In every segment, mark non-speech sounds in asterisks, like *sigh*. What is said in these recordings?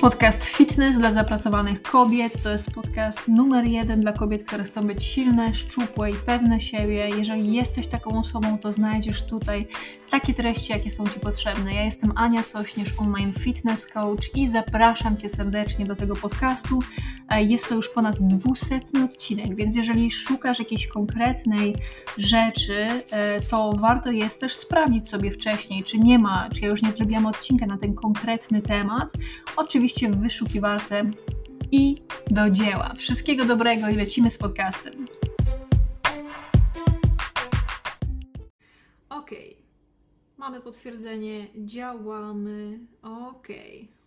Podcast Fitness dla zapracowanych kobiet to jest podcast numer jeden dla kobiet, które chcą być silne, szczupłe i pewne siebie. Jeżeli jesteś taką osobą, to znajdziesz tutaj takie treści, jakie są Ci potrzebne. Ja jestem Ania Sośnierz, online fitness coach i zapraszam Cię serdecznie do tego podcastu. E, jest to już ponad 200 odcinek, więc jeżeli szukasz jakiejś konkretnej rzeczy, e, to warto jest też sprawdzić sobie wcześniej, czy nie ma, czy ja już nie zrobiłam odcinka na ten konkretny temat. Oczywiście w wyszukiwarce i do dzieła. Wszystkiego dobrego i lecimy z podcastem. Okay. Mamy potwierdzenie, działamy. Ok,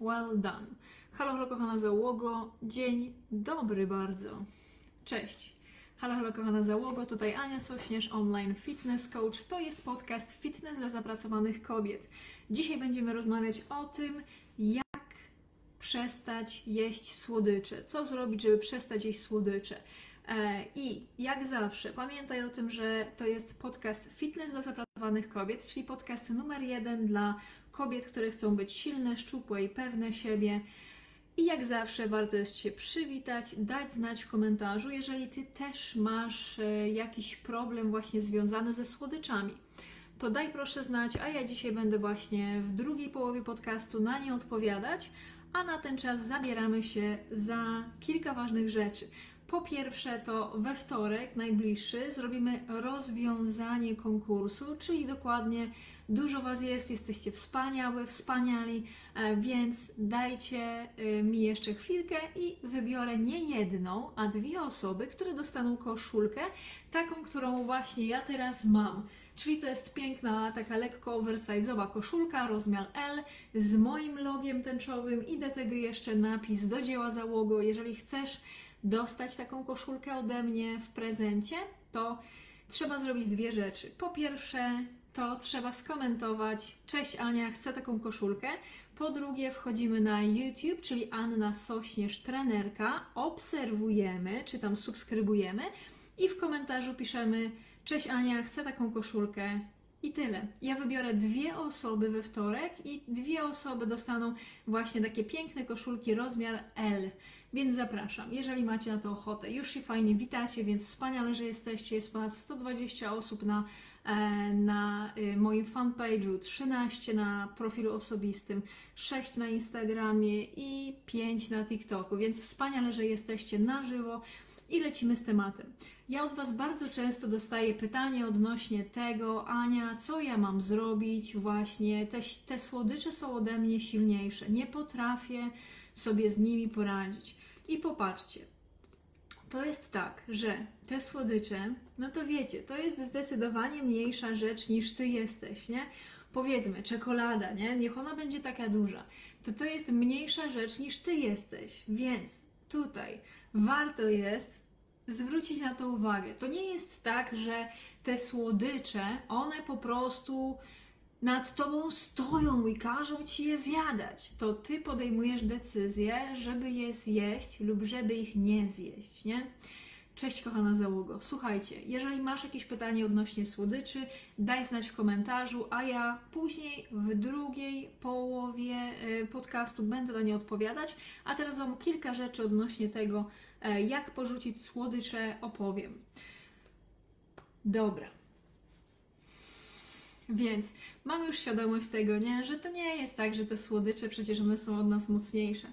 well done. Halo, halo, kochana załogo. Dzień dobry bardzo. Cześć. Halo, halo, kochana załogo. Tutaj Ania Sośnierz, online fitness coach. To jest podcast Fitness dla zapracowanych kobiet. Dzisiaj będziemy rozmawiać o tym, jak przestać jeść słodycze. Co zrobić, żeby przestać jeść słodycze. E, I jak zawsze, pamiętaj o tym, że to jest podcast Fitness dla zapracowanych kobiet, czyli podcast numer jeden dla kobiet, które chcą być silne, szczupłe i pewne siebie. I jak zawsze warto jest się przywitać, dać znać w komentarzu, jeżeli Ty też masz e, jakiś problem właśnie związany ze słodyczami. To daj proszę znać, a ja dzisiaj będę właśnie w drugiej połowie podcastu na nie odpowiadać, a na ten czas zabieramy się za kilka ważnych rzeczy. Po pierwsze, to we wtorek najbliższy zrobimy rozwiązanie konkursu, czyli dokładnie dużo Was jest, jesteście wspaniałe, wspaniali, e, więc dajcie e, mi jeszcze chwilkę i wybiorę nie jedną, a dwie osoby, które dostaną koszulkę, taką, którą właśnie ja teraz mam. Czyli to jest piękna, taka lekko oversize'owa koszulka, rozmiar L, z moim logiem tęczowym i do tego jeszcze napis do dzieła załogo. Jeżeli chcesz dostać taką koszulkę ode mnie w prezencie, to trzeba zrobić dwie rzeczy. Po pierwsze, to trzeba skomentować: Cześć Ania, chcę taką koszulkę. Po drugie, wchodzimy na YouTube, czyli Anna Sośnierz, trenerka, obserwujemy, czy tam subskrybujemy i w komentarzu piszemy: Cześć Ania, chcę taką koszulkę. I tyle. Ja wybiorę dwie osoby we wtorek i dwie osoby dostaną właśnie takie piękne koszulki rozmiar L. Więc zapraszam, jeżeli macie na to ochotę. Już się fajnie witacie, więc wspaniale, że jesteście. Jest ponad 120 osób na, e, na e, moim fanpage'u, 13 na profilu osobistym, 6 na Instagramie i 5 na TikToku, więc wspaniale, że jesteście na żywo i lecimy z tematem. Ja od Was bardzo często dostaję pytanie odnośnie tego, Ania, co ja mam zrobić? Właśnie te, te słodycze są ode mnie silniejsze. Nie potrafię sobie z nimi poradzić. I popatrzcie, to jest tak, że te słodycze, no to wiecie, to jest zdecydowanie mniejsza rzecz niż ty jesteś, nie? Powiedzmy, czekolada, nie? Niech ona będzie taka duża. To to jest mniejsza rzecz niż ty jesteś. Więc tutaj warto jest zwrócić na to uwagę. To nie jest tak, że te słodycze, one po prostu nad tobą stoją i każą ci je zjadać, to ty podejmujesz decyzję, żeby je zjeść lub żeby ich nie zjeść, nie? Cześć kochana załogo. Słuchajcie, jeżeli masz jakieś pytanie odnośnie słodyczy, daj znać w komentarzu, a ja później w drugiej połowie e, podcastu będę na nie odpowiadać. A teraz Wam kilka rzeczy odnośnie tego, e, jak porzucić słodycze opowiem. Dobra. Więc mamy już świadomość tego, nie? że to nie jest tak, że te słodycze przecież one są od nas mocniejsze.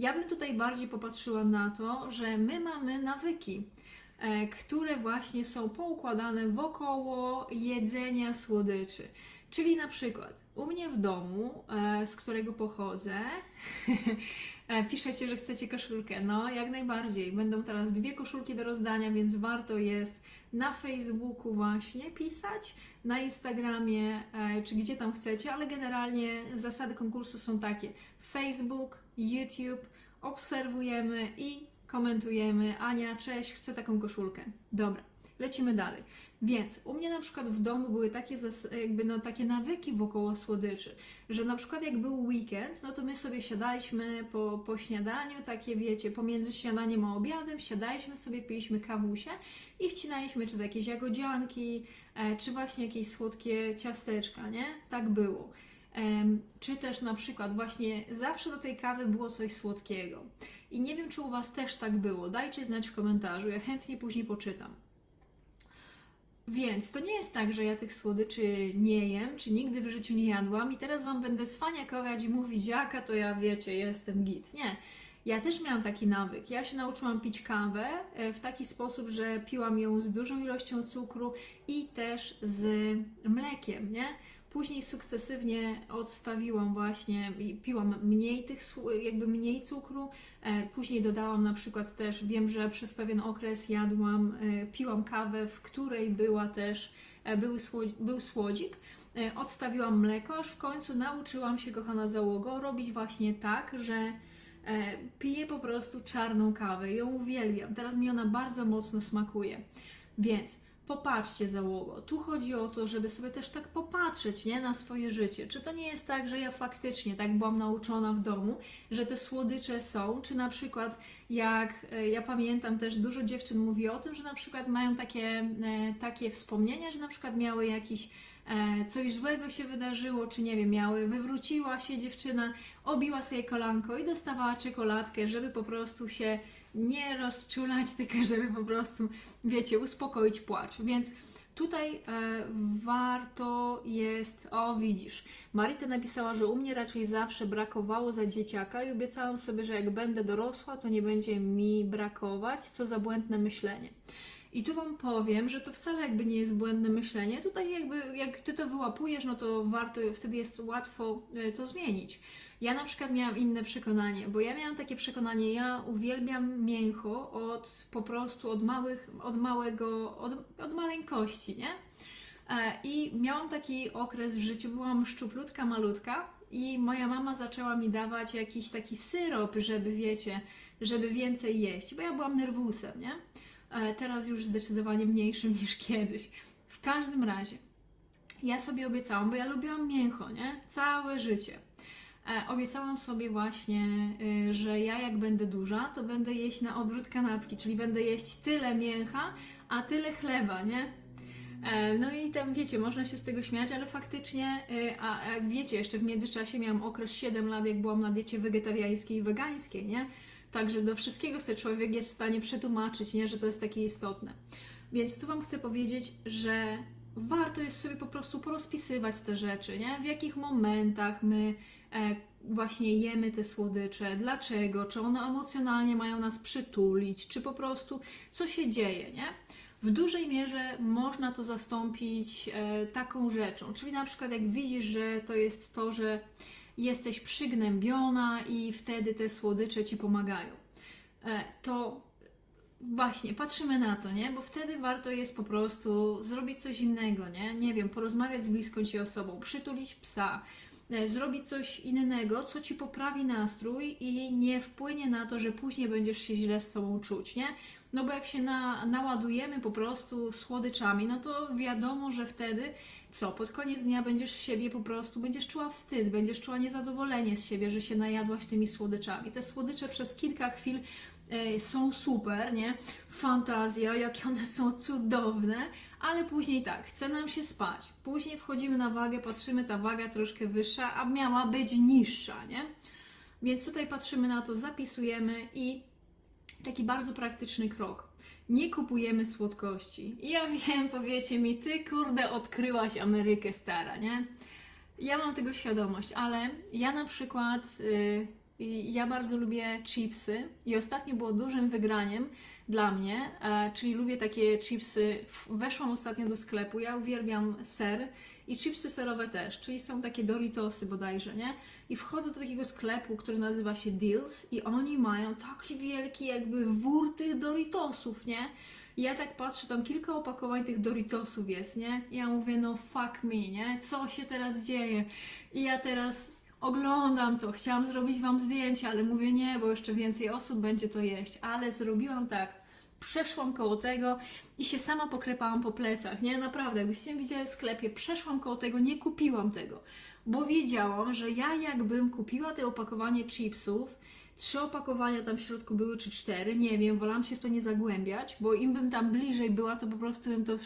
Ja bym tutaj bardziej popatrzyła na to, że my mamy nawyki, e, które właśnie są poukładane wokoło jedzenia słodyczy. Czyli na przykład u mnie w domu, e, z którego pochodzę, *laughs* e, piszecie, że chcecie koszulkę. No, jak najbardziej. Będą teraz dwie koszulki do rozdania, więc warto jest na Facebooku właśnie pisać, na Instagramie, czy gdzie tam chcecie, ale generalnie zasady konkursu są takie: Facebook, YouTube, obserwujemy i komentujemy. Ania, cześć, chcę taką koszulkę. Dobra, lecimy dalej. Więc u mnie na przykład w domu były takie, jakby no, takie nawyki wokoło słodyczy, że na przykład jak był weekend, no to my sobie siadaliśmy po, po śniadaniu, takie wiecie, pomiędzy śniadaniem a obiadem, siadaliśmy sobie, piliśmy kawusie i wcinaliśmy czy to jakieś jagodzianki, e, czy właśnie jakieś słodkie ciasteczka, nie? Tak było. Czy też na przykład właśnie zawsze do tej kawy było coś słodkiego. I nie wiem, czy u Was też tak było. Dajcie znać w komentarzu, ja chętnie później poczytam. Więc to nie jest tak, że ja tych słodyczy nie jem, czy nigdy w życiu nie jadłam i teraz Wam będę cwaniakować i mówić, jaka to ja, wiecie, jestem git. Nie. Ja też miałam taki nawyk. Ja się nauczyłam pić kawę e, w taki sposób, że piłam ją z dużą ilością cukru i też z mlekiem, nie? Później sukcesywnie odstawiłam właśnie piłam mniej tych, jakby mniej cukru. E, Później dodałam na przykład też, wiem, że przez pewien okres jadłam, e, piłam kawę, w której była też, e, sło- był słodzik. Odstawiłam mleko, aż w końcu nauczyłam się, kochana załogo, robić właśnie tak, że piję po prostu czarną kawę. Ją uwielbiam. Teraz mi ona bardzo mocno smakuje. Więc popatrzcie załogo. Tu chodzi o to, żeby sobie też tak popatrzeć nie, na swoje życie. Czy to nie jest tak, że ja faktycznie tak byłam nauczona w domu, że te słodycze są, czy na przykład jak e, ja pamiętam też dużo dziewczyn mówi o tym, że na przykład mają takie, e, takie wspomnienia, że na przykład miały jakiś coś złego się wydarzyło, czy nie wiem, miały, wywróciła się dziewczyna, obiła sobie kolanko i dostawała czekoladkę, żeby po prostu się nie rozczulać, *laughs* tylko żeby po prostu, wiecie, uspokoić płacz. Więc tutaj e, warto jest, o widzisz, Marita napisała, że u mnie raczej zawsze brakowało za dzieciaka i obiecałam sobie, że jak będę dorosła, to nie będzie mi brakować, co za błędne myślenie. I tu Wam powiem, że to wcale jakby nie jest błędne myślenie. Tutaj jakby jak Ty to wyłapujesz, no to warto, wtedy jest łatwo e, to zmienić. Ja na przykład miałam inne przekonanie, bo ja miałam takie przekonanie, ja uwielbiam mięcho od po prostu od małych, od małego, od, od maleńkości, nie? E, I miałam taki okres w życiu, byłam szczuplutka, malutka i moja mama zaczęła mi dawać jakiś taki syrop, żeby wiecie, żeby więcej jeść, bo ja byłam nerwusem, nie? Teraz już zdecydowanie mniejszym niż kiedyś. W każdym razie, ja sobie obiecałam, bo ja lubiłam mięcho, nie? Całe życie. E, obiecałam sobie właśnie, y, że ja jak będę duża, to będę jeść na odwrót kanapki, czyli będę jeść tyle mięcha, a tyle chleba, nie? E, No i tam wiecie, można się z tego śmiać, ale faktycznie, y, a wiecie, jeszcze w międzyczasie miałam okres 7 lat, jak byłam na diecie wegetariańskiej i wegańskiej, nie? Także do wszystkiego sobie człowiek jest w stanie przetłumaczyć, nie? Że to jest takie istotne. Więc tu Wam chcę powiedzieć, że warto jest sobie po prostu porozpisywać te rzeczy, nie? W jakich momentach my e, właśnie jemy te słodycze, dlaczego, czy one emocjonalnie mają nas przytulić, czy po prostu co się dzieje, nie? W dużej mierze można to zastąpić e, taką rzeczą, czyli na przykład jak widzisz, że to jest to, że jesteś przygnębiona i wtedy te słodycze ci pomagają, e, to Właśnie, patrzymy na to, nie? Bo wtedy warto jest po prostu zrobić coś innego, nie? Nie wiem, porozmawiać z bliską ci osobą, przytulić psa, e, zrobić coś innego, co ci poprawi nastrój i nie wpłynie na to, że później będziesz się źle z sobą czuć, nie? No bo jak się na, naładujemy po prostu słodyczami, no to wiadomo, że wtedy co, pod koniec dnia będziesz siebie po prostu, będziesz czuła wstyd, będziesz czuła niezadowolenie z siebie, że się najadłaś tymi słodyczami. Te słodycze przez kilka chwil e, są super, nie? Fantazja, jakie one są cudowne, ale później tak, chce nam się spać. Później wchodzimy na wagę, patrzymy, ta waga troszkę wyższa, a miała być niższa, nie? Więc tutaj patrzymy na to, zapisujemy i taki bardzo praktyczny krok. Nie kupujemy słodkości. I ja wiem, powiecie mi, ty kurde odkryłaś Amerykę stara, nie? Ja mam tego świadomość, ale ja na przykład, y, ja bardzo lubię chipsy i ostatnio było dużym wygraniem dla mnie, e, czyli lubię takie chipsy. Weszłam ostatnio do sklepu, ja uwielbiam ser i chipsy serowe też, czyli są takie Doritosy bodajże, nie? I wchodzę do takiego sklepu, który nazywa się Deals i oni mają taki wielki jakby wór tych Doritosów, nie? I ja tak patrzę, tam kilka opakowań tych Doritosów jest, nie? I ja mówię, no fuck me, nie? Co się teraz dzieje? I ja teraz oglądam to, chciałam zrobić Wam zdjęcie, ale mówię nie, bo jeszcze więcej osób będzie to jeść. Ale zrobiłam tak, przeszłam koło tego i się sama poklepałam po plecach, nie? Naprawdę, jakbyście widzieli w sklepie, przeszłam koło tego, nie kupiłam tego, bo wiedziałam, że ja jakbym kupiła te opakowanie chipsów, trzy opakowania tam w środku były, czy cztery, nie wiem, wolałam się w to nie zagłębiać, bo im bym tam bliżej była, to po prostu bym to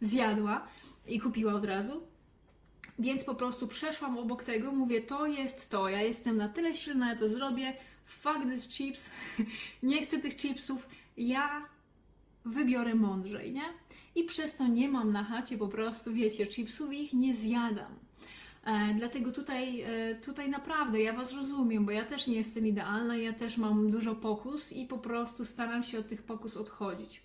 zjadła i kupiła od razu. Więc po prostu przeszłam obok tego, mówię, to jest to, ja jestem na tyle silna, ja to zrobię, fuck these chips, *laughs* nie chcę tych chipsów, ja wybiorę mądrzej, nie? I przez to nie mam na chacie po prostu, wiecie, chipsów i ich nie zjadam. E, dlatego tutaj, e, tutaj naprawdę ja Was rozumiem, bo ja też nie jestem idealna, ja też mam dużo pokus i po prostu staram się od tych pokus odchodzić.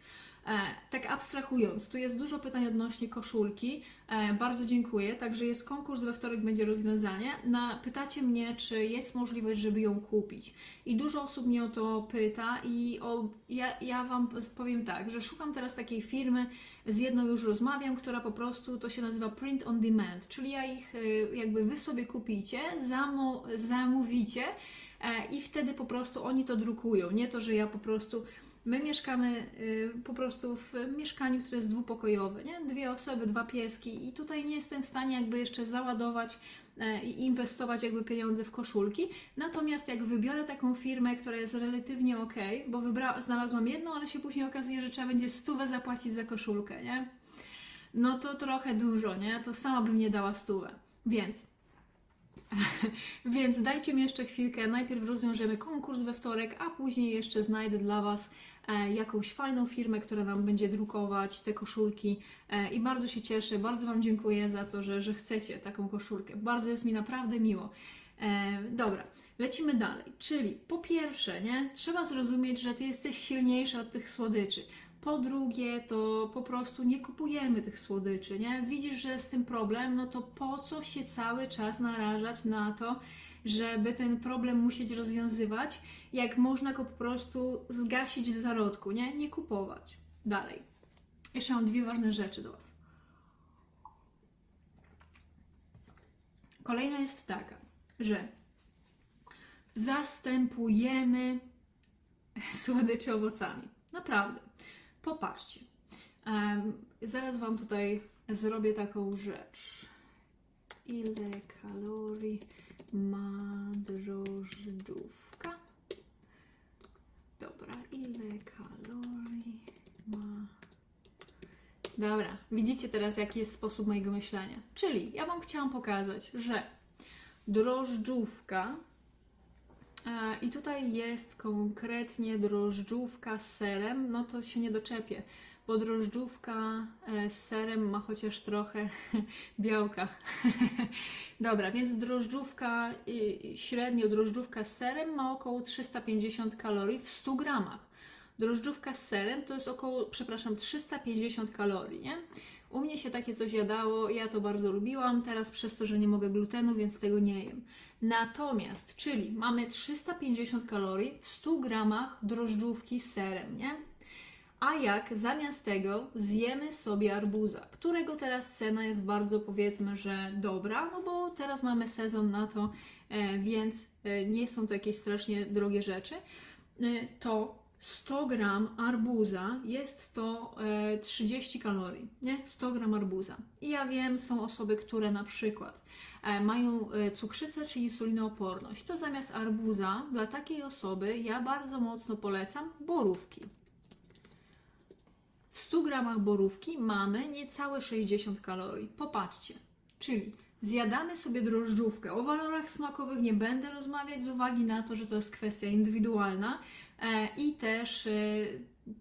E, tak abstrahując, tu jest dużo pytań odnośnie koszulki. E, bardzo dziękuję. Także jest konkurs, we wtorek będzie rozwiązanie. Na, pytacie mnie, czy jest możliwość, żeby ją kupić. I dużo osób mnie o to pyta i o, ja, ja Wam powiem tak, że szukam teraz takiej firmy, z jedną już rozmawiam, która po prostu, to się nazywa print on demand, czyli ja ich e, jakby Wy sobie kupicie, zamo, zamówicie i wtedy po prostu oni to drukują. Nie to, że ja po prostu My mieszkamy y, po prostu w mieszkaniu, które jest dwupokojowe, nie? Dwie osoby, dwa pieski i tutaj nie jestem w stanie jakby jeszcze załadować e, i inwestować jakby pieniądze w koszulki. Natomiast jak wybiorę taką firmę, która jest relatywnie ok, bo wybra- znalazłam jedną, ale się później okazuje, że trzeba będzie stówę zapłacić za koszulkę, nie? No to trochę dużo, nie? To sama bym nie dała stówę. Więc *laughs* Więc dajcie mi jeszcze chwilkę. Najpierw rozwiążemy konkurs we wtorek, a później jeszcze znajdę dla Was jakąś fajną firmę, która nam będzie drukować te koszulki. E, I bardzo się cieszę, bardzo Wam dziękuję za to, że, że chcecie taką koszulkę. Bardzo jest mi naprawdę miło. E, dobra. Lecimy dalej, czyli po pierwsze, nie, trzeba zrozumieć, że ty jesteś silniejsza od tych słodyczy. Po drugie, to po prostu nie kupujemy tych słodyczy, nie? Widzisz, że jest z tym problem, no to po co się cały czas narażać na to, żeby ten problem musieć rozwiązywać, jak można go po prostu zgasić w zarodku, nie? Nie kupować. Dalej. Jeszcze mam dwie ważne rzeczy do Was. Kolejna jest taka, że zastępujemy *laughs* słodycze owocami. Naprawdę. Popatrzcie. Um, zaraz Wam tutaj zrobię taką rzecz. Ile kalorii ma drożdżówka? Dobra, ile kalorii ma... Dobra, widzicie teraz jaki jest sposób mojego myślenia. Czyli ja Wam chciałam pokazać, że drożdżówka E, I tutaj jest konkretnie drożdżówka z serem, no to się nie doczepię, bo drożdżówka e, z serem ma chociaż trochę *laughs* białka. *laughs* Dobra, więc drożdżówka, średnio drożdżówka z serem ma około 350 kalorii w 100 gramach. Drożdżówka z serem to jest około, przepraszam, 350 kalorii, nie? U mnie się takie coś jadało, ja to bardzo lubiłam, teraz przez to, że nie mogę glutenu, więc tego nie jem. Natomiast, czyli mamy 350 kalorii w 100 gramach drożdżówki z serem, nie? A jak zamiast tego zjemy sobie arbuza, którego teraz cena jest bardzo powiedzmy, że dobra, no bo teraz mamy sezon na to, e, więc e, nie są to jakieś strasznie drogie rzeczy, e, to 100 gram arbuza jest to e, 30 kalorii, nie? 100 gram arbuza. I ja wiem, są osoby, które na przykład mają cukrzycę czy insulinooporność. To zamiast arbuza dla takiej osoby ja bardzo mocno polecam borówki. W 100 gramach borówki mamy niecałe 60 kalorii. Popatrzcie, czyli zjadamy sobie drożdżówkę. O walorach smakowych nie będę rozmawiać z uwagi na to, że to jest kwestia indywidualna e, i też e,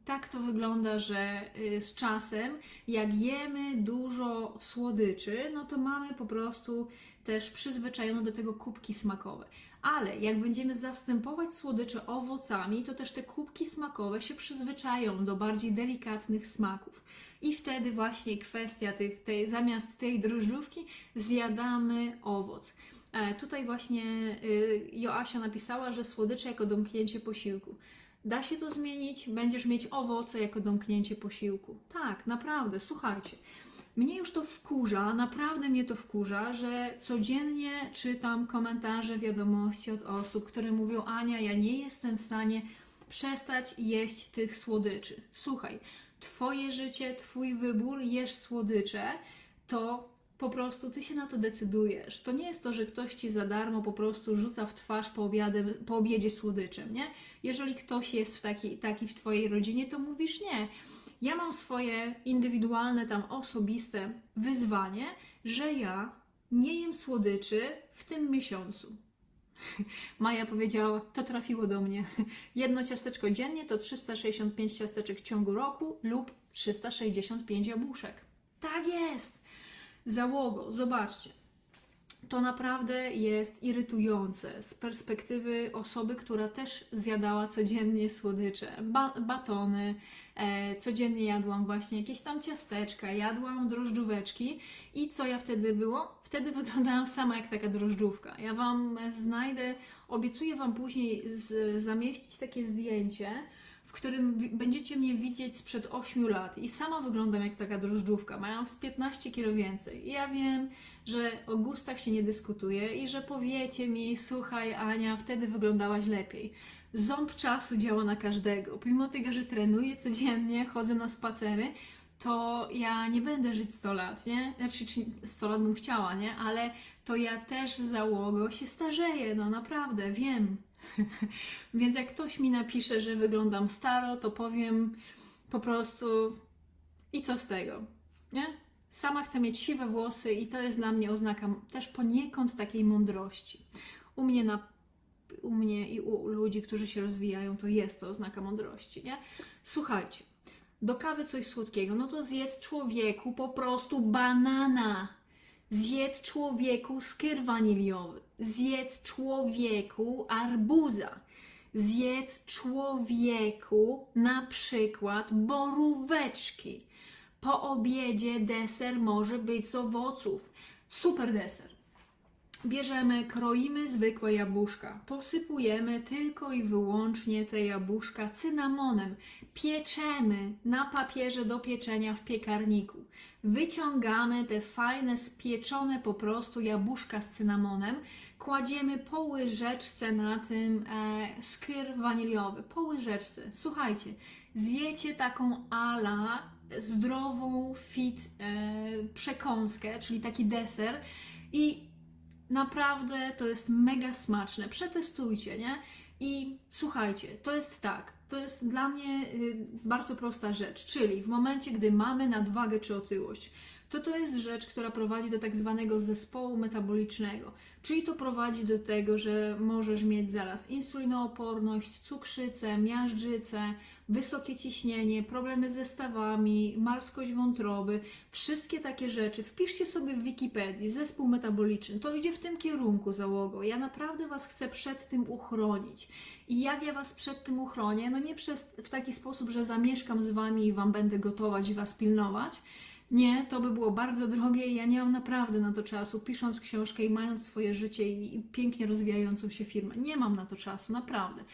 tak to wygląda, że e, z czasem, jak jemy dużo słodyczy, no to mamy po prostu też przyzwyczajone do tego kubki smakowe. Ale jak będziemy zastępować słodycze owocami, to też te kubki smakowe się przyzwyczają do bardziej delikatnych smaków. I wtedy właśnie kwestia tych, tej, zamiast tej drożdżówki zjadamy owoc. E, tutaj właśnie y, Joasia napisała, że słodycze jako domknięcie posiłku. Da się to zmienić, będziesz mieć owoce jako domknięcie posiłku. Tak, naprawdę, słuchajcie. Mnie już to wkurza, naprawdę mnie to wkurza, że codziennie czytam komentarze, wiadomości od osób, które mówią: Ania, ja nie jestem w stanie przestać jeść tych słodyczy. Słuchaj, Twoje życie, Twój wybór, jesz słodycze, to po prostu Ty się na to decydujesz. To nie jest to, że ktoś Ci za darmo po prostu rzuca w twarz po, obiadem, po obiedzie słodyczem, nie? Jeżeli ktoś jest w taki, taki w Twojej rodzinie, to mówisz nie. Ja mam swoje indywidualne, tam osobiste wyzwanie, że ja nie jem słodyczy w tym miesiącu. *laughs* Maja powiedziała, to trafiło do mnie. *laughs* Jedno ciasteczko dziennie to 365 ciasteczek w ciągu roku lub 365 jabłuszek. Tak jest! Załogo, zobaczcie. To naprawdę jest irytujące z perspektywy osoby, która też zjadała codziennie słodycze, ba batony, e, codziennie jadłam właśnie jakieś tam ciasteczka, jadłam drożdżóweczki i co ja wtedy było? Wtedy wyglądałam sama jak taka drożdżówka. Ja Wam znajdę, obiecuję Wam później zamieścić takie zdjęcie, w którym będziecie mnie widzieć sprzed 8 lat i sama wyglądam jak taka drożdżówka. Miałam z 15 kilo więcej. I ja wiem, że o gustach się nie dyskutuje i że powiecie mi, słuchaj Ania, wtedy wyglądałaś lepiej. Ząb czasu działa na każdego. Pomimo tego, że trenuję codziennie, chodzę na spacery, to ja nie będę żyć 100 lat, nie? Znaczy, 100 lat bym chciała, nie? Ale to ja też załogo się starzeję, no naprawdę, wiem. *laughs* Więc jak ktoś mi napisze, że wyglądam staro, to powiem po prostu i co z tego, nie? Sama chcę mieć siwe włosy i to jest dla mnie oznaka też poniekąd takiej mądrości. U mnie, na, u mnie i u ludzi, którzy się rozwijają, to jest to oznaka mądrości, nie? Słuchajcie, do kawy coś słodkiego, no to zjedz człowieku po prostu banana. Zjedz człowieku skyr waniliowy. Zjedz człowieku arbuza. Zjedz człowieku na przykład boróweczki. Po obiedzie deser może być z owoców. Super deser. Bierzemy, kroimy zwykłe jabłuszka, posypujemy tylko i wyłącznie te jabłuszka cynamonem, pieczemy na papierze do pieczenia w piekarniku. Wyciągamy te fajne, spieczone po prostu jabłuszka z cynamonem, kładziemy po łyżeczce na tym e, skyr waniliowy, po łyżeczce. Słuchajcie, zjecie taką ala zdrową fit e, przekąskę, czyli taki deser i naprawdę to jest mega smaczne. Przetestujcie, nie? I słuchajcie, to jest tak, to jest dla mnie y, bardzo prosta rzecz, czyli w momencie, gdy mamy nadwagę czy otyłość, to to jest rzecz, która prowadzi do tak zwanego zespołu metabolicznego, czyli to prowadzi do tego, że możesz mieć zaraz insulinooporność, cukrzycę, miażdżycę, wysokie ciśnienie, problemy ze stawami, marskość wątroby, wszystkie takie rzeczy. Wpiszcie sobie w Wikipedii zespół metaboliczny, to idzie w tym kierunku załogo. Ja naprawdę Was chcę przed tym uchronić. I jak ja Was przed tym uchronię? No nie przez, w taki sposób, że zamieszkam z Wami i Wam będę gotować i Was pilnować, nie, to by było bardzo drogie i ja nie mam naprawdę na to czasu, pisząc książkę i mając swoje życie i pięknie rozwijającą się firmę. Nie mam na to czasu, naprawdę.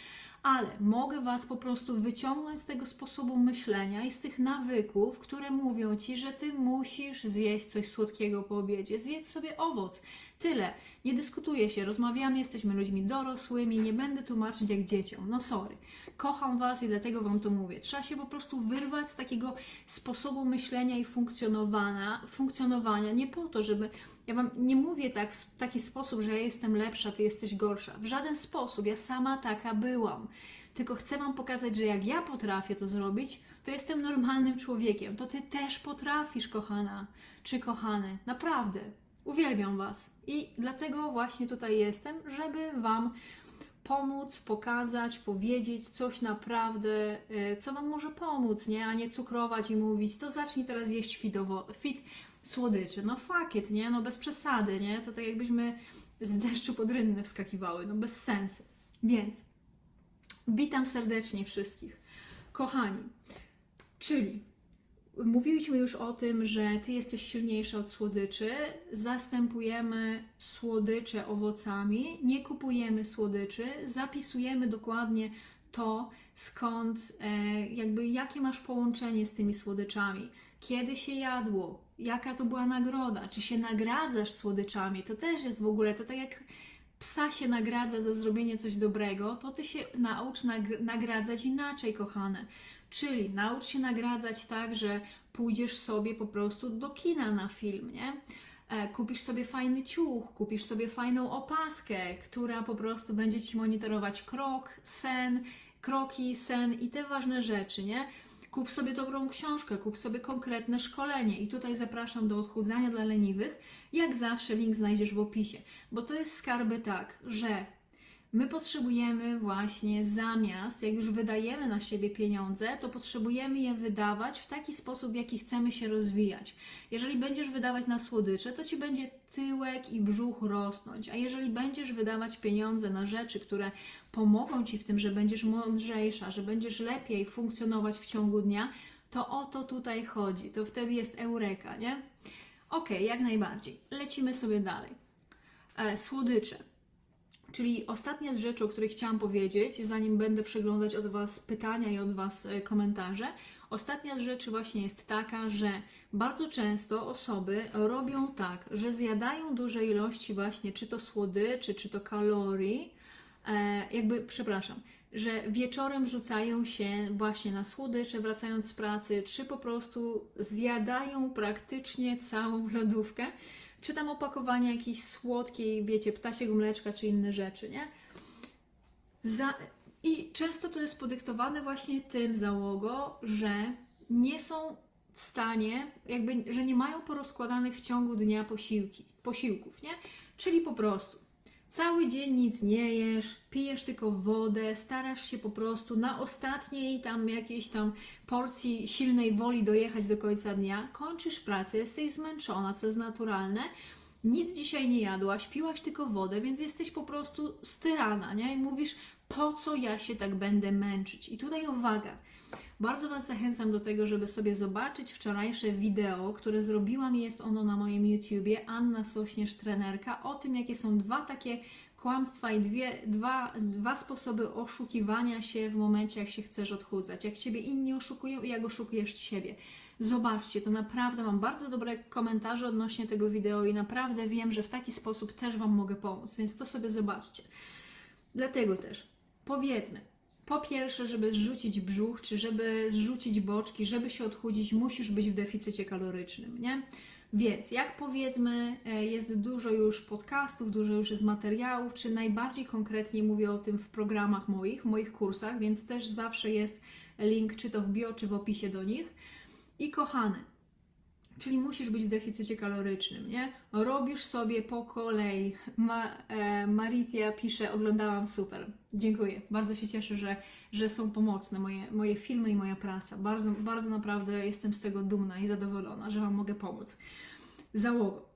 Ale mogę Was po prostu wyciągnąć z tego sposobu myślenia i z tych nawyków, które mówią Ci, że Ty musisz zjeść coś słodkiego po obiedzie. Zjedz sobie owoc. Tyle. Nie dyskutuje się, rozmawiamy, jesteśmy ludźmi dorosłymi, nie będę tłumaczyć jak dzieciom. No sorry. Kocham Was i dlatego Wam to mówię. Trzeba się po prostu wyrwać z takiego sposobu myślenia i funkcjonowania, funkcjonowania nie po to, żeby ja Wam nie mówię tak w taki sposób, że ja jestem lepsza, Ty jesteś gorsza. W żaden sposób. Ja sama taka byłam. Tylko chcę Wam pokazać, że jak ja potrafię to zrobić, to jestem normalnym człowiekiem. To Ty też potrafisz, kochana czy kochany. Naprawdę. Uwielbiam Was. I dlatego właśnie tutaj jestem, żeby Wam pomóc, pokazać, powiedzieć coś naprawdę, e, co Wam może pomóc, nie? A nie cukrować i mówić, to zacznij teraz jeść fitowo, fit słodyczy. No fakiet, nie? No bez przesady, nie? To tak jakbyśmy z deszczu pod rynny wskakiwały, no bez sensu. Więc witam serdecznie wszystkich. Kochani, czyli Mówiliśmy już o tym, że ty jesteś silniejsza od słodyczy. Zastępujemy słodycze owocami, nie kupujemy słodyczy, zapisujemy dokładnie to, skąd, e, jakby jakie masz połączenie z tymi słodyczami, kiedy się jadło, jaka to była nagroda, czy się nagradzasz słodyczami. To też jest w ogóle, to tak jak psa się nagradza za zrobienie coś dobrego, to ty się naucz nagradzać inaczej, kochane. Czyli naucz się nagradzać tak, że pójdziesz sobie po prostu do kina na film, nie? E, kupisz sobie fajny ciuch, kupisz sobie fajną opaskę, która po prostu będzie ci monitorować krok, sen, kroki, sen i te ważne rzeczy, nie? Kup sobie dobrą książkę, kup sobie konkretne szkolenie. I tutaj zapraszam do odchudzania dla leniwych. Jak zawsze link znajdziesz w opisie, bo to jest skarby tak, że My potrzebujemy właśnie zamiast, jak już wydajemy na siebie pieniądze, to potrzebujemy je wydawać w taki sposób, w jaki chcemy się rozwijać. Jeżeli będziesz wydawać na słodycze, to ci będzie tyłek i brzuch rosnąć, a jeżeli będziesz wydawać pieniądze na rzeczy, które pomogą ci w tym, że będziesz mądrzejsza, że będziesz lepiej funkcjonować w ciągu dnia, to o to tutaj chodzi. To wtedy jest eureka, nie? Ok, jak najbardziej. Lecimy sobie dalej. E, słodycze Czyli ostatnia z rzeczy, o której chciałam powiedzieć, zanim będę przeglądać od Was pytania i od Was e, komentarze, ostatnia z rzeczy właśnie jest taka, że bardzo często osoby robią tak, że zjadają duże ilości właśnie czy to słodyczy, czy to kalorii, e, jakby, przepraszam, że wieczorem rzucają się właśnie na słodycze, wracając z pracy, czy po prostu zjadają praktycznie całą lodówkę czy tam opakowanie jakiejś słodkiej, wiecie, ptasiego mleczka, czy inne rzeczy, nie? Za... I często to jest podyktowane właśnie tym załogo, że nie są w stanie, jakby, że nie mają porozkładanych w ciągu dnia posiłki, posiłków, nie? Czyli po prostu Cały dzień nic nie jesz, pijesz tylko wodę, starasz się po prostu na ostatniej tam jakiejś tam porcji silnej woli dojechać do końca dnia, kończysz pracę, jesteś zmęczona, co jest naturalne, nic dzisiaj nie jadłaś, piłaś tylko wodę, więc jesteś po prostu styrana, nie? I mówisz, po co ja się tak będę męczyć? I tutaj uwaga, bardzo Was zachęcam do tego, żeby sobie zobaczyć wczorajsze wideo, które zrobiłam. Jest ono na moim YouTubie. Anna Sośnierz, trenerka, o tym, jakie są dwa takie kłamstwa i dwie, dwa, dwa sposoby oszukiwania się w momencie, jak się chcesz odchudzać. Jak Ciebie inni oszukują i jak oszukujesz siebie. Zobaczcie, to naprawdę mam bardzo dobre komentarze odnośnie tego wideo i naprawdę wiem, że w taki sposób też Wam mogę pomóc, więc to sobie zobaczcie. Dlatego też powiedzmy, po pierwsze, żeby zrzucić brzuch, czy żeby zrzucić boczki, żeby się odchudzić, musisz być w deficycie kalorycznym, nie? Więc jak powiedzmy, e, jest dużo już podcastów, dużo już jest materiałów, czy najbardziej konkretnie mówię o tym w programach moich, w moich kursach, więc też zawsze jest link, czy to w bio, czy w opisie do nich. I kochane, Czyli musisz być w deficycie kalorycznym, nie? Robisz sobie po kolei. Ma, e, Maritia pisze, oglądałam super. Dziękuję. Bardzo się cieszę, że, że są pomocne moje, moje filmy i moja praca. Bardzo, bardzo naprawdę jestem z tego dumna i zadowolona, że Wam mogę pomóc. Załogo.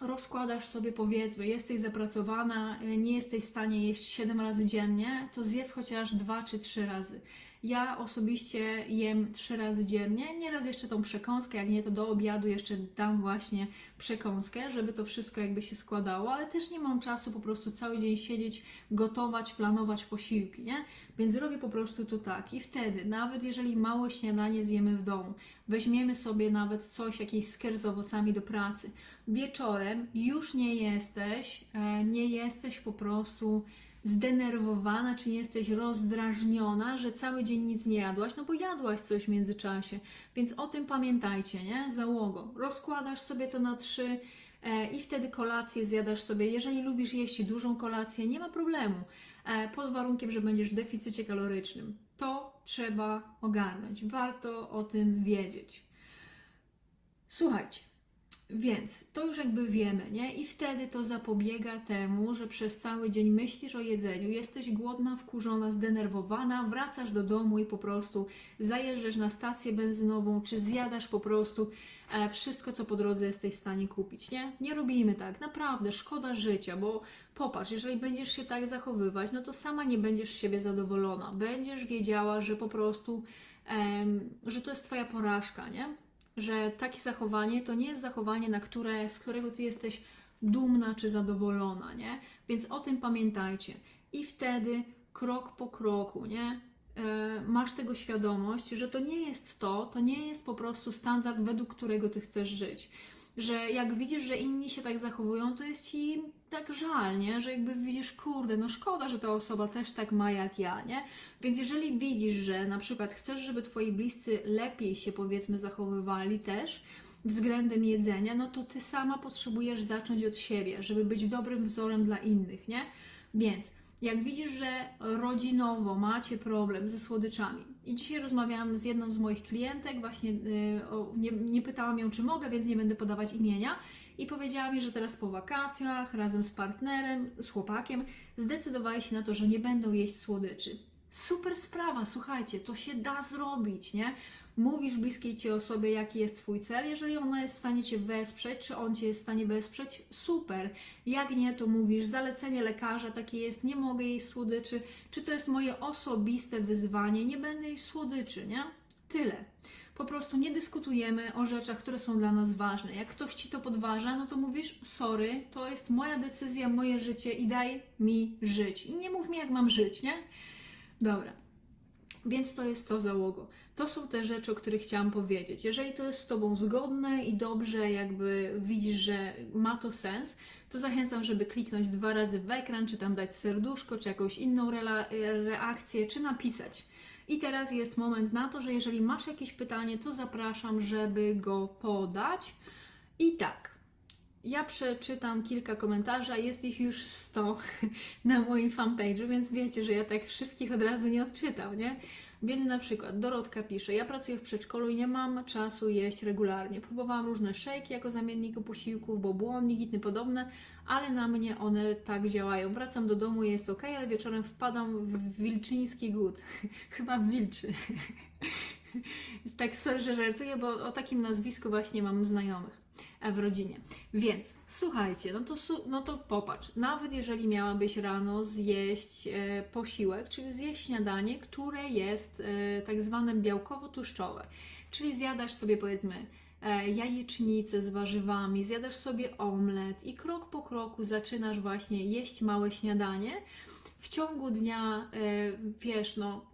Rozkładasz sobie, powiedzmy, jesteś zapracowana, nie jesteś w stanie jeść 7 razy dziennie, to zjedz chociaż 2 czy 3 razy. Ja osobiście jem trzy razy dziennie, nieraz jeszcze tą przekąskę, jak nie to do obiadu jeszcze dam właśnie przekąskę, żeby to wszystko jakby się składało, ale też nie mam czasu po prostu cały dzień siedzieć, gotować, planować posiłki, nie? Więc robię po prostu to tak i wtedy, nawet jeżeli mało śniadanie zjemy w domu, weźmiemy sobie nawet coś, jakiś sker z owocami do pracy, wieczorem już nie jesteś, e, nie jesteś po prostu zdenerwowana, czy nie jesteś rozdrażniona, że cały dzień nic nie jadłaś, no bo jadłaś coś w międzyczasie. Więc o tym pamiętajcie, nie? Załogo. Rozkładasz sobie to na trzy e, i wtedy kolację zjadasz sobie. Jeżeli lubisz jeść dużą kolację, nie ma problemu. E, pod warunkiem, że będziesz w deficycie kalorycznym. To trzeba ogarnąć. Warto o tym wiedzieć. Słuchajcie. Więc to już jakby wiemy, nie? I wtedy to zapobiega temu, że przez cały dzień myślisz o jedzeniu, jesteś głodna, wkurzona, zdenerwowana, wracasz do domu i po prostu zajeżdżasz na stację benzynową, czy zjadasz po prostu e, wszystko, co po drodze jesteś w stanie kupić, nie? Nie robimy tak, naprawdę, szkoda życia, bo popatrz, jeżeli będziesz się tak zachowywać, no to sama nie będziesz siebie zadowolona, będziesz wiedziała, że po prostu, że to jest Twoja porażka, nie? Że takie zachowanie to nie jest zachowanie, na które, z którego ty jesteś dumna czy zadowolona, nie? Więc o tym pamiętajcie. I wtedy krok po kroku, nie? E, masz tego świadomość, że to nie jest to, to nie jest po prostu standard, według którego ty chcesz żyć że jak widzisz, że inni się tak zachowują, to jest ci tak żal, nie? Że jakby widzisz, kurde, no szkoda, że ta osoba też tak ma jak ja, nie? Więc jeżeli widzisz, że na przykład chcesz, żeby twoi bliscy lepiej się powiedzmy zachowywali też względem jedzenia, no to ty sama potrzebujesz zacząć od siebie, żeby być dobrym wzorem dla innych, nie? Więc jak widzisz, że rodzinowo macie problem ze słodyczami i dzisiaj rozmawiałam z jedną z moich klientek, właśnie o, nie, nie pytałam ją, czy mogę, więc nie będę podawać imienia i powiedziała mi, że teraz po wakacjach razem z partnerem, z chłopakiem zdecydowali się na to, że nie będą jeść słodyczy. Super sprawa, słuchajcie, to się da zrobić, nie? Mówisz bliskiej ci osobie, jaki jest Twój cel. Jeżeli ona jest w stanie Cię wesprzeć, czy on Cię jest w stanie wesprzeć, super. Jak nie, to mówisz, zalecenie lekarza takie jest, nie mogę jeść słodyczy, czy to jest moje osobiste wyzwanie, nie będę jeść słodyczy, nie? Tyle. Po prostu nie dyskutujemy o rzeczach, które są dla nas ważne. Jak ktoś ci to podważa, no to mówisz: Sorry, to jest moja decyzja, moje życie i daj mi żyć. I nie mów mi, jak mam żyć, nie? Dobra. Więc to jest to załogo. To są te rzeczy, o których chciałam powiedzieć. Jeżeli to jest z Tobą zgodne i dobrze, jakby widzisz, że ma to sens, to zachęcam, żeby kliknąć dwa razy w ekran, czy tam dać serduszko, czy jakąś inną reakcję, czy napisać. I teraz jest moment na to, że jeżeli masz jakieś pytanie, to zapraszam, żeby go podać. I tak, ja przeczytam kilka komentarzy, a jest ich już 100 *laughs* na moim fanpage'u, więc wiecie, że ja tak wszystkich od razu nie odczytam, nie? Więc na przykład Dorotka pisze, ja pracuję w przedszkolu i nie mam czasu jeść regularnie. Próbowałam różne szejki jako zamiennik posiłków, bo błonnik i tym podobne, ale na mnie one tak działają. Wracam do domu, jest ok, ale wieczorem wpadam w wilczyński głód. *laughs* Chyba wilczy. *laughs* tak że żartuję, bo o takim nazwisku właśnie mam znajomych w rodzinie. Więc słuchajcie, no to, no to popatrz, nawet jeżeli miałabyś rano zjeść e, posiłek, czyli zjeść śniadanie, które jest e, tak zwane białkowo-tłuszczowe, czyli zjadasz sobie powiedzmy e, jajecznicę z warzywami, zjadasz sobie omlet i krok po kroku zaczynasz właśnie jeść małe śniadanie, w ciągu dnia, wiesz, no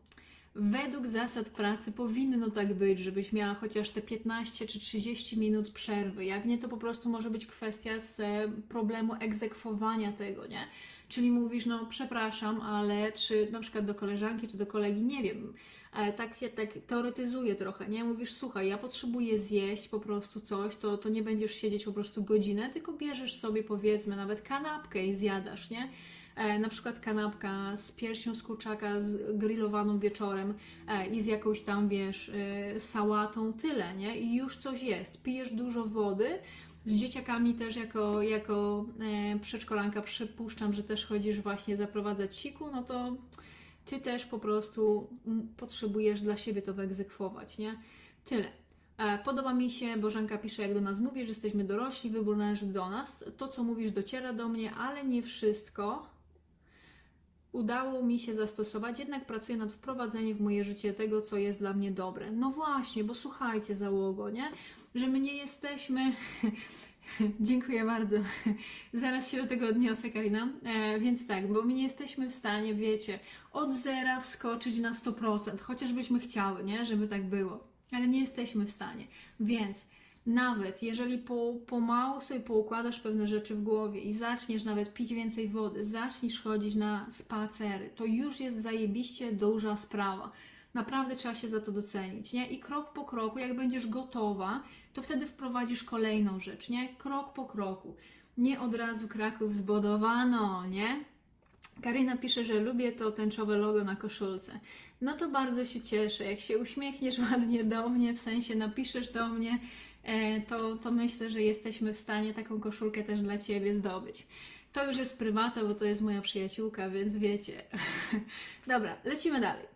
według zasad pracy powinno tak być, żebyś miała chociaż te 15 czy 30 minut przerwy. Jak nie, to po prostu może być kwestia z e, problemu egzekwowania tego, nie? Czyli mówisz, no przepraszam, ale czy na przykład do koleżanki czy do kolegi, nie wiem, e, tak, tak teoretyzuję trochę, nie? Mówisz, słuchaj, ja potrzebuję zjeść po prostu coś, to, to nie będziesz siedzieć po prostu godzinę, tylko bierzesz sobie powiedzmy nawet kanapkę i zjadasz, nie? E, na przykład kanapka z piersią z kurczaka z grillowaną wieczorem e, i z jakąś tam, wiesz, e, sałatą, tyle, nie? I już coś jest. Pijesz dużo wody, z dzieciakami też jako, jako przedszkolanka przypuszczam, że też chodzisz właśnie zaprowadzać siku, no to ty też po prostu potrzebujesz dla siebie to wyegzekwować, nie? Tyle. Podoba mi się, Bożenka pisze, jak do nas mówisz, że jesteśmy dorośli, wybór należy do nas. To, co mówisz, dociera do mnie, ale nie wszystko udało mi się zastosować, jednak pracuję nad wprowadzeniem w moje życie tego, co jest dla mnie dobre. No właśnie, bo słuchajcie, załogo, nie? Że my nie jesteśmy. *laughs* Dziękuję bardzo. *laughs* Zaraz się do tego odniosę, Karina. E, więc tak, bo my nie jesteśmy w stanie, wiecie, od zera wskoczyć na 100%, chociażbyśmy chciały, nie? Żeby tak było. Ale nie jesteśmy w stanie. Więc nawet jeżeli po, pomału sobie poukładasz pewne rzeczy w głowie i zaczniesz nawet pić więcej wody, zaczniesz chodzić na spacery, to już jest zajebiście duża sprawa. Naprawdę trzeba się za to docenić, nie? I krok po kroku, jak będziesz gotowa, to wtedy wprowadzisz kolejną rzecz, nie? Krok po kroku. Nie od razu Kraków zbudowano, nie? Karina pisze, że lubię to tęczowe logo na koszulce. No to bardzo się cieszę. Jak się uśmiechniesz ładnie do mnie, w sensie napiszesz do mnie, to, to myślę, że jesteśmy w stanie taką koszulkę też dla Ciebie zdobyć. To już jest prywata, bo to jest moja przyjaciółka, więc wiecie. *laughs* Dobra, lecimy dalej.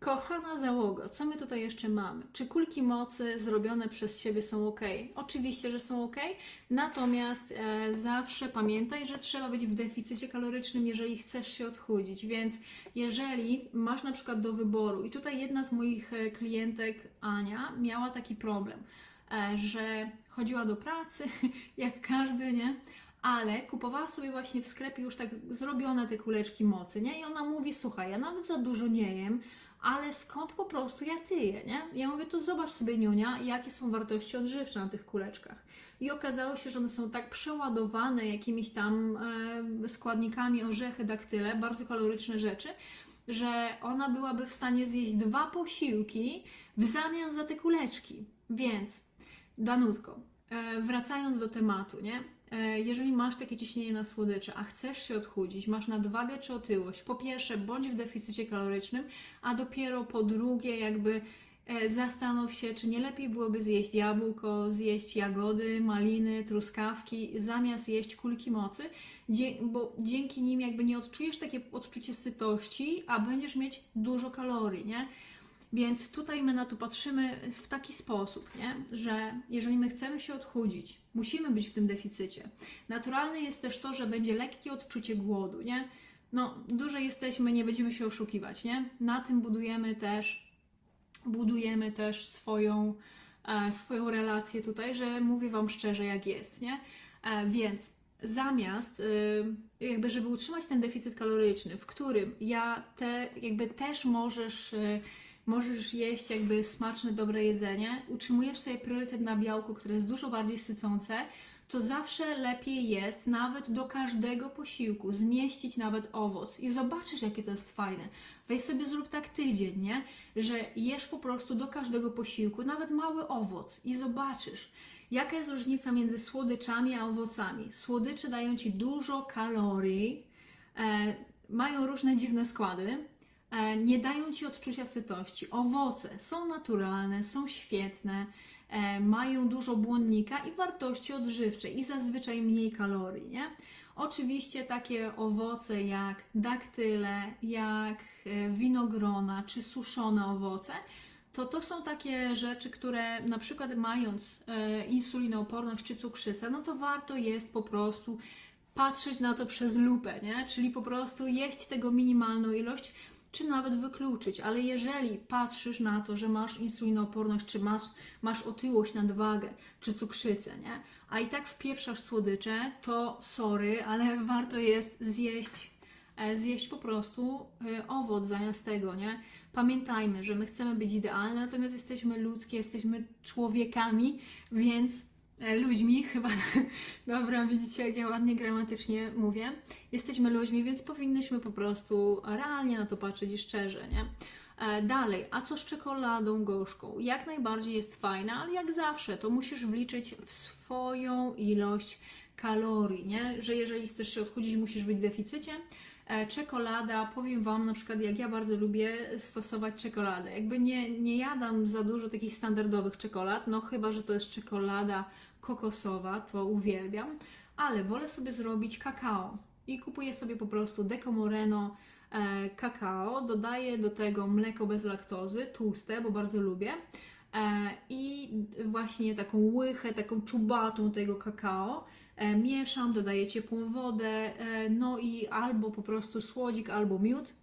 Kochana załogo, co my tutaj jeszcze mamy? Czy kulki mocy zrobione przez siebie są ok? Oczywiście, że są ok, natomiast e, zawsze pamiętaj, że trzeba być w deficycie kalorycznym, jeżeli chcesz się odchudzić. Więc jeżeli masz na przykład do wyboru, i tutaj jedna z moich e, klientek, Ania, miała taki problem E, że chodziła do pracy, *laughs* jak każdy, nie? Ale kupowała sobie właśnie w sklepie już tak zrobione te kuleczki mocy, nie? I ona mówi, słuchaj, ja nawet za dużo nie jem, ale skąd po prostu ja tyję, nie? Ja mówię, to zobacz sobie, Niunia, jakie są wartości odżywcze na tych kuleczkach. I okazało się, że one są tak przeładowane jakimiś tam e, składnikami, orzechy, daktyle, bardzo kaloryczne rzeczy, że ona byłaby w stanie zjeść dwa posiłki w zamian za te kuleczki. Więc Danutko, e, wracając do tematu, nie? e, jeżeli masz takie ciśnienie na słodycze, a chcesz się odchudzić, masz nadwagę czy otyłość, po pierwsze bądź w deficycie kalorycznym, a dopiero po drugie jakby e, zastanów się, czy nie lepiej byłoby zjeść jabłko, zjeść jagody, maliny, truskawki, zamiast jeść kulki mocy, bo dzięki nim jakby nie odczujesz takie odczucie sytości, a będziesz mieć dużo kalorii, nie? Więc tutaj my na to patrzymy w taki sposób, nie? że jeżeli my chcemy się odchudzić, musimy być w tym deficycie. Naturalne jest też to, że będzie lekkie odczucie głodu, nie? No, duże jesteśmy, nie będziemy się oszukiwać, nie? Na tym budujemy też, budujemy też swoją, e, swoją relację tutaj, że mówię Wam szczerze, jak jest, nie? E, więc zamiast, y, jakby, żeby utrzymać ten deficyt kaloryczny, w którym ja te, jakby też możesz. Możesz jeść jakby smaczne, dobre jedzenie, utrzymujesz sobie priorytet na białko, które jest dużo bardziej sycące, to zawsze lepiej jest nawet do każdego posiłku zmieścić nawet owoc i zobaczysz, jakie to jest fajne. Weź sobie zrób tak tydzień, nie? Że jesz po prostu do każdego posiłku, nawet mały owoc i zobaczysz, jaka jest różnica między słodyczami a owocami. Słodycze dają Ci dużo kalorii, e, mają różne dziwne składy, nie dają Ci odczucia sytości. Owoce są naturalne, są świetne, e, mają dużo błonnika i wartości odżywczej i zazwyczaj mniej kalorii, nie? Oczywiście takie owoce jak daktyle, jak e, winogrona czy suszone owoce, to to są takie rzeczy, które na przykład mając e, insulinooporność czy cukrzycę, no to warto jest po prostu patrzeć na to przez lupę, nie? Czyli po prostu jeść tego minimalną ilość, czy nawet wykluczyć, ale jeżeli patrzysz na to, że masz insulinooporność, czy masz, masz otyłość, nadwagę, czy cukrzycę, nie? a i tak wpieprzasz słodycze, to sorry, ale *laughs* warto jest zjeść, e, zjeść po prostu e, owoc zamiast tego, nie? Pamiętajmy, że my chcemy być idealne, natomiast jesteśmy ludzkie, jesteśmy człowiekami, więc ludźmi, *laughs* chyba, dobra, widzicie jak ja ładnie gramatycznie mówię, jesteśmy ludźmi, więc powinnyśmy po prostu realnie na to patrzeć i szczerze, nie? E, Dalej, a co z czekoladą gorzką? Jak najbardziej jest fajna, ale jak zawsze, to musisz wliczyć w swoją ilość kalorii, nie? Że jeżeli chcesz się odchudzić, musisz być w deficycie. E, Czekolada, powiem Wam na przykład, jak ja bardzo lubię stosować czekoladę. Jakby nie, nie jadam za dużo takich standardowych czekolad, no chyba, że to jest czekolada kokosowa, to uwielbiam, ale wolę sobie zrobić kakao i kupuję sobie po prostu Deco Moreno e, kakao, dodaję do tego mleko bez laktozy, tłuste, bo bardzo lubię. E, I właśnie taką łychę, taką czubatą tego kakao mieszam, dodaję ciepłą wodę, e, no i albo po prostu słodzik, albo miód,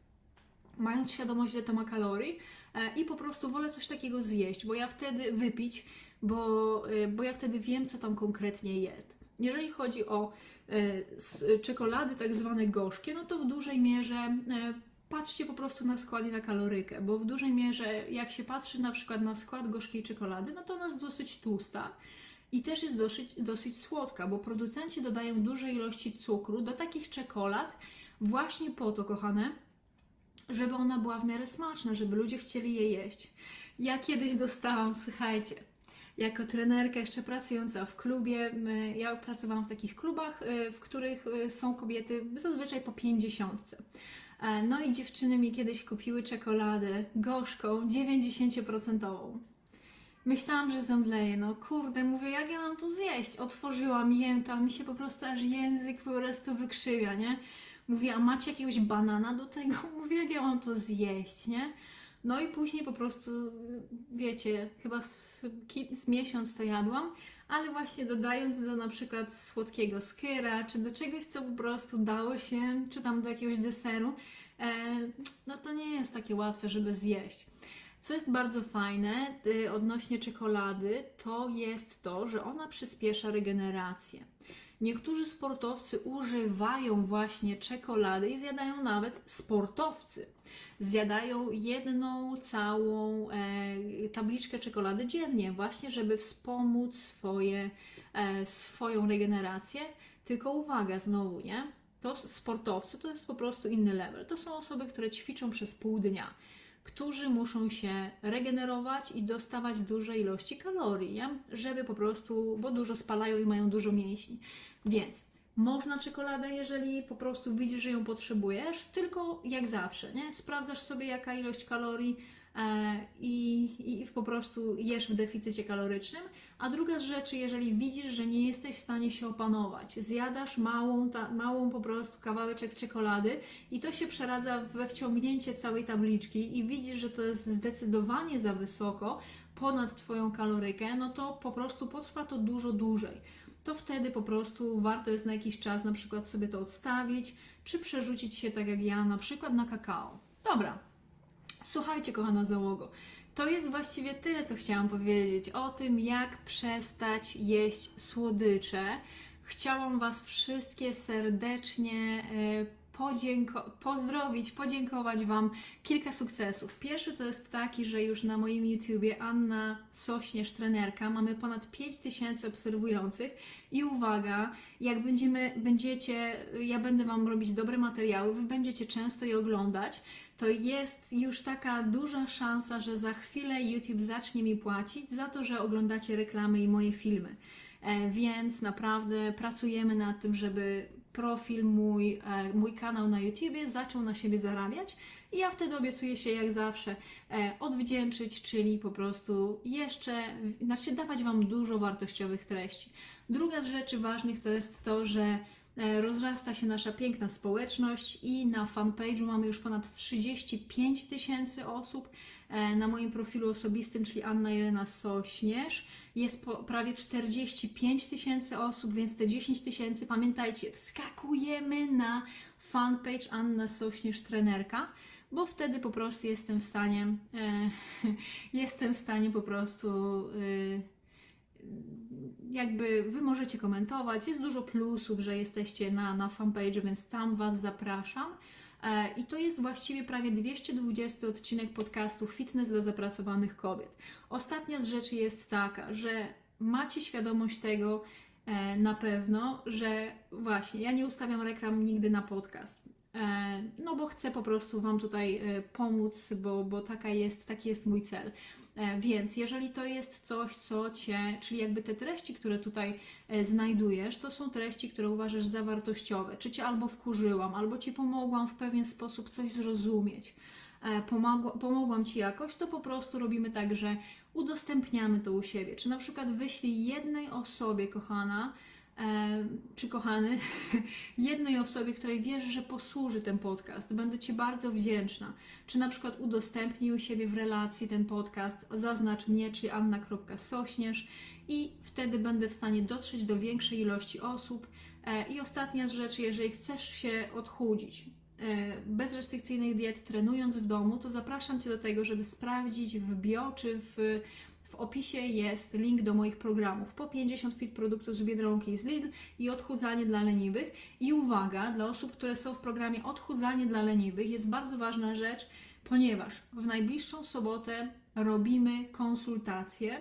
mając świadomość, ile to ma kalorii e, i po prostu wolę coś takiego zjeść, bo ja wtedy wypić, bo, e, bo ja wtedy wiem, co tam konkretnie jest. Jeżeli chodzi o e, czekolady tak zwane gorzkie, no to w dużej mierze e, patrzcie po prostu na skład i na kalorykę, bo w dużej mierze jak się patrzy na przykład na skład gorzkiej czekolady, no to ona jest dosyć tłusta i też jest dosyć, dosyć słodka, bo producenci dodają duże ilości cukru do takich czekolad właśnie po to, kochane, żeby ona była w miarę smaczna, żeby ludzie chcieli je jeść. Ja kiedyś dostałam, słuchajcie, jako trenerka jeszcze pracująca w klubie, ja pracowałam w takich klubach, y, w których y, są kobiety zazwyczaj po 50. E, No i dziewczyny mi kiedyś kupiły czekoladę gorzką, 90%. Myślałam, że zemdleję, no kurde, mówię, jak ja mam to zjeść? Otworzyłam, jem to, a mi się po prostu aż język po prostu wykrzywia, nie? Mówię, a macie jakiegoś banana do tego? *laughs* Mówię, jak ja mam to zjeść, nie? No i później po prostu, wiecie, chyba z, z miesiąc to jadłam, ale właśnie dodając do na przykład słodkiego skyra, czy do czegoś, co po prostu dało się, czy tam do jakiegoś deseru, e, no to nie jest takie łatwe, żeby zjeść. Co jest bardzo fajne y, odnośnie czekolady, to jest to, że ona przyspiesza regenerację. Niektórzy sportowcy używają właśnie czekolady i zjadają nawet sportowcy. Zjadają jedną całą e, tabliczkę czekolady dziennie, właśnie żeby wspomóc swoje, e, swoją regenerację. Tylko uwaga, znowu, nie? To sportowcy to jest po prostu inny level. To są osoby, które ćwiczą przez pół dnia którzy muszą się regenerować i dostawać duże ilości kalorii, żeby po prostu, bo dużo spalają i mają dużo mięśni. Więc można czekoladę, jeżeli po prostu widzisz, że ją potrzebujesz, tylko jak zawsze, nie? Sprawdzasz sobie, jaka ilość kalorii e, i, i po prostu jesz w deficycie kalorycznym. A druga z rzeczy, jeżeli widzisz, że nie jesteś w stanie się opanować, zjadasz małą, ta, małą po prostu kawałeczek czekolady i to się przeradza we wciągnięcie całej tabliczki i widzisz, że to jest zdecydowanie za wysoko, ponad Twoją kalorykę, no to po prostu potrwa to dużo dłużej to wtedy po prostu warto jest na jakiś czas na przykład sobie to odstawić, czy przerzucić się tak jak ja, na przykład na kakao. Dobra, słuchajcie, kochana załogo. To jest właściwie tyle, co chciałam powiedzieć o tym, jak przestać jeść słodycze. Chciałam Was wszystkie serdecznie e, podzięko- pozdrowić, podziękować Wam kilka sukcesów. Pierwszy to jest taki, że już na moim YouTubie Anna Sośnierz, trenerka, mamy ponad 5000 obserwujących i uwaga, jak będziemy, będziecie, ja będę Wam robić dobre materiały, Wy będziecie często je oglądać, to jest już taka duża szansa, że za chwilę YouTube zacznie mi płacić za to, że oglądacie reklamy i moje filmy. E, więc naprawdę pracujemy nad tym, żeby profil mój, e, mój kanał na YouTubie zaczął na siebie zarabiać i ja wtedy obiecuję się jak zawsze e, odwdzięczyć, czyli po prostu jeszcze, znaczy dawać Wam dużo wartościowych treści. Druga z rzeczy ważnych to jest to, że E, rozrasta się nasza piękna społeczność i na fanpage'u mamy już ponad 35 tysięcy osób. E, na moim profilu osobistym, czyli Anna Irena Sośnierz, jest prawie 45 tysięcy osób, więc te 10 tysięcy, pamiętajcie, wskakujemy na fanpage Anna Sośnierz Trenerka bo wtedy po prostu jestem w stanie, e, *laughs* jestem w stanie po prostu e, jakby wy możecie komentować. Jest dużo plusów, że jesteście na, na fanpage, więc tam Was zapraszam. E, I to jest właściwie prawie 220 odcinek podcastu Fitness dla zapracowanych kobiet. Ostatnia z rzeczy jest taka, że macie świadomość tego e, na pewno, że właśnie ja nie ustawiam reklam nigdy na podcast. E, no bo chcę po prostu Wam tutaj pomóc, bo, bo taka jest, taki jest mój cel. E, więc jeżeli to jest coś, co Cię, czyli jakby te treści, które tutaj e, znajdujesz, to są treści, które uważasz za wartościowe, czy Cię albo wkurzyłam, albo Ci pomogłam w pewien sposób coś zrozumieć, e, pomogłam Ci jakoś, to po prostu robimy tak, że udostępniamy to u siebie. Czy na przykład wyślij jednej osobie, kochana, czy kochany, *laughs* jednej osobie, której wiesz, że posłuży ten podcast. Będę Ci bardzo wdzięczna. Czy na przykład udostępnij u siebie w relacji ten podcast, zaznacz mnie, czyli anna.sośnierz i wtedy będę w stanie dotrzeć do większej ilości osób. E, I ostatnia z rzeczy, jeżeli chcesz się odchudzić, e, bez restrykcyjnych diet, trenując w domu, to zapraszam Cię do tego, żeby sprawdzić w bio czy w w opisie jest link do moich programów po 50 fit produktów z Biedronki z Lidl i odchudzanie dla leniwych. I uwaga, dla osób, które są w programie odchudzanie dla leniwych jest bardzo ważna rzecz, ponieważ w najbliższą sobotę robimy konsultacje.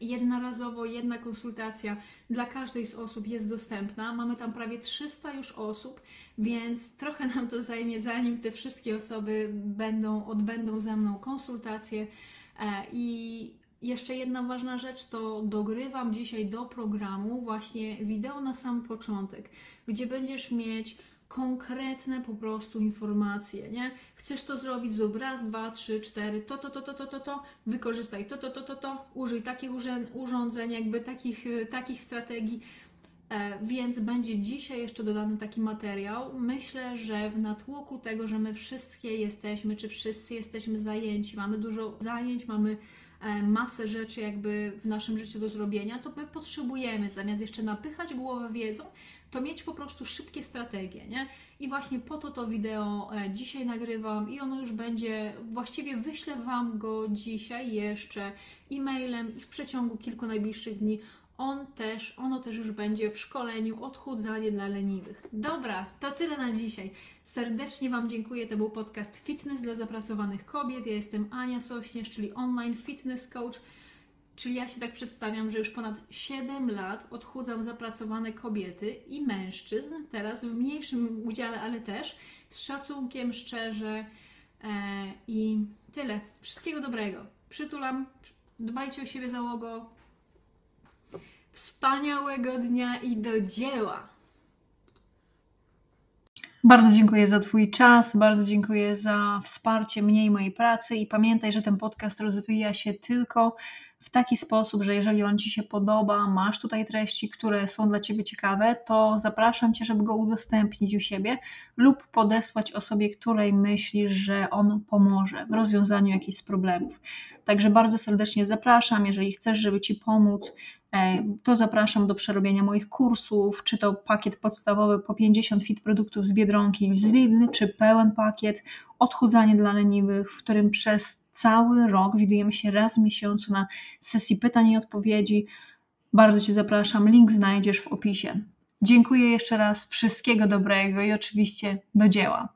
Jednorazowo jedna konsultacja dla każdej z osób jest dostępna. Mamy tam prawie 300 już osób, więc trochę nam to zajmie, zanim te wszystkie osoby będą, odbędą ze mną konsultacje. E, I jeszcze jedna ważna rzecz to dogrywam dzisiaj do programu właśnie wideo na sam początek, gdzie będziesz mieć konkretne po prostu informacje, nie? Chcesz to zrobić, zrób raz, dwa, trzy, cztery, to, to, to, to, to, to, to, wykorzystaj to, to, to, to, to, użyj takich urządzeń, jakby takich, y, takich strategii, e, więc będzie dzisiaj jeszcze dodany taki materiał. Myślę, że w natłoku tego, że my wszystkie jesteśmy, czy wszyscy jesteśmy zajęci, mamy dużo zajęć, mamy E, masę rzeczy jakby w naszym życiu do zrobienia, to my potrzebujemy zamiast jeszcze napychać głowę wiedzą, to mieć po prostu szybkie strategie, nie? I właśnie po to to wideo e, dzisiaj nagrywam i ono już będzie, właściwie wyślę Wam go dzisiaj jeszcze e-mailem i w przeciągu kilku najbliższych dni on też, ono też już będzie w szkoleniu odchudzanie dla leniwych. Dobra, to tyle na dzisiaj. Serdecznie Wam dziękuję. To był podcast Fitness dla zapracowanych kobiet. Ja jestem Ania Sośnierz, czyli online fitness coach. Czyli ja się tak przedstawiam, że już ponad 7 lat odchudzam zapracowane kobiety i mężczyzn, teraz w mniejszym udziale, ale też z szacunkiem, szczerze, E, I tyle. Wszystkiego dobrego. Przytulam. Dbajcie o siebie, załogo. Wspaniałego dnia i do dzieła! Bardzo dziękuję za Twój czas, bardzo dziękuję za wsparcie mnie i mojej pracy. I pamiętaj, że ten podcast rozwija się tylko w taki sposób, że jeżeli on Ci się podoba, masz tutaj treści, które są dla Ciebie ciekawe, to zapraszam Cię, żeby go udostępnić u siebie lub podesłać osobie, której myślisz, że on pomoże w rozwiązaniu jakichś problemów. Także bardzo serdecznie zapraszam. Jeżeli chcesz, żeby Ci pomóc, to zapraszam do przerobienia moich kursów, czy to pakiet podstawowy po 50 fit produktów z Biedronki z Lidl, czy pełen pakiet odchudzanie dla leniwych, w którym przez cały rok widujemy się raz w miesiącu na sesji pytań i odpowiedzi. Bardzo Cię zapraszam, link znajdziesz w opisie. Dziękuję jeszcze raz, wszystkiego dobrego i oczywiście do dzieła.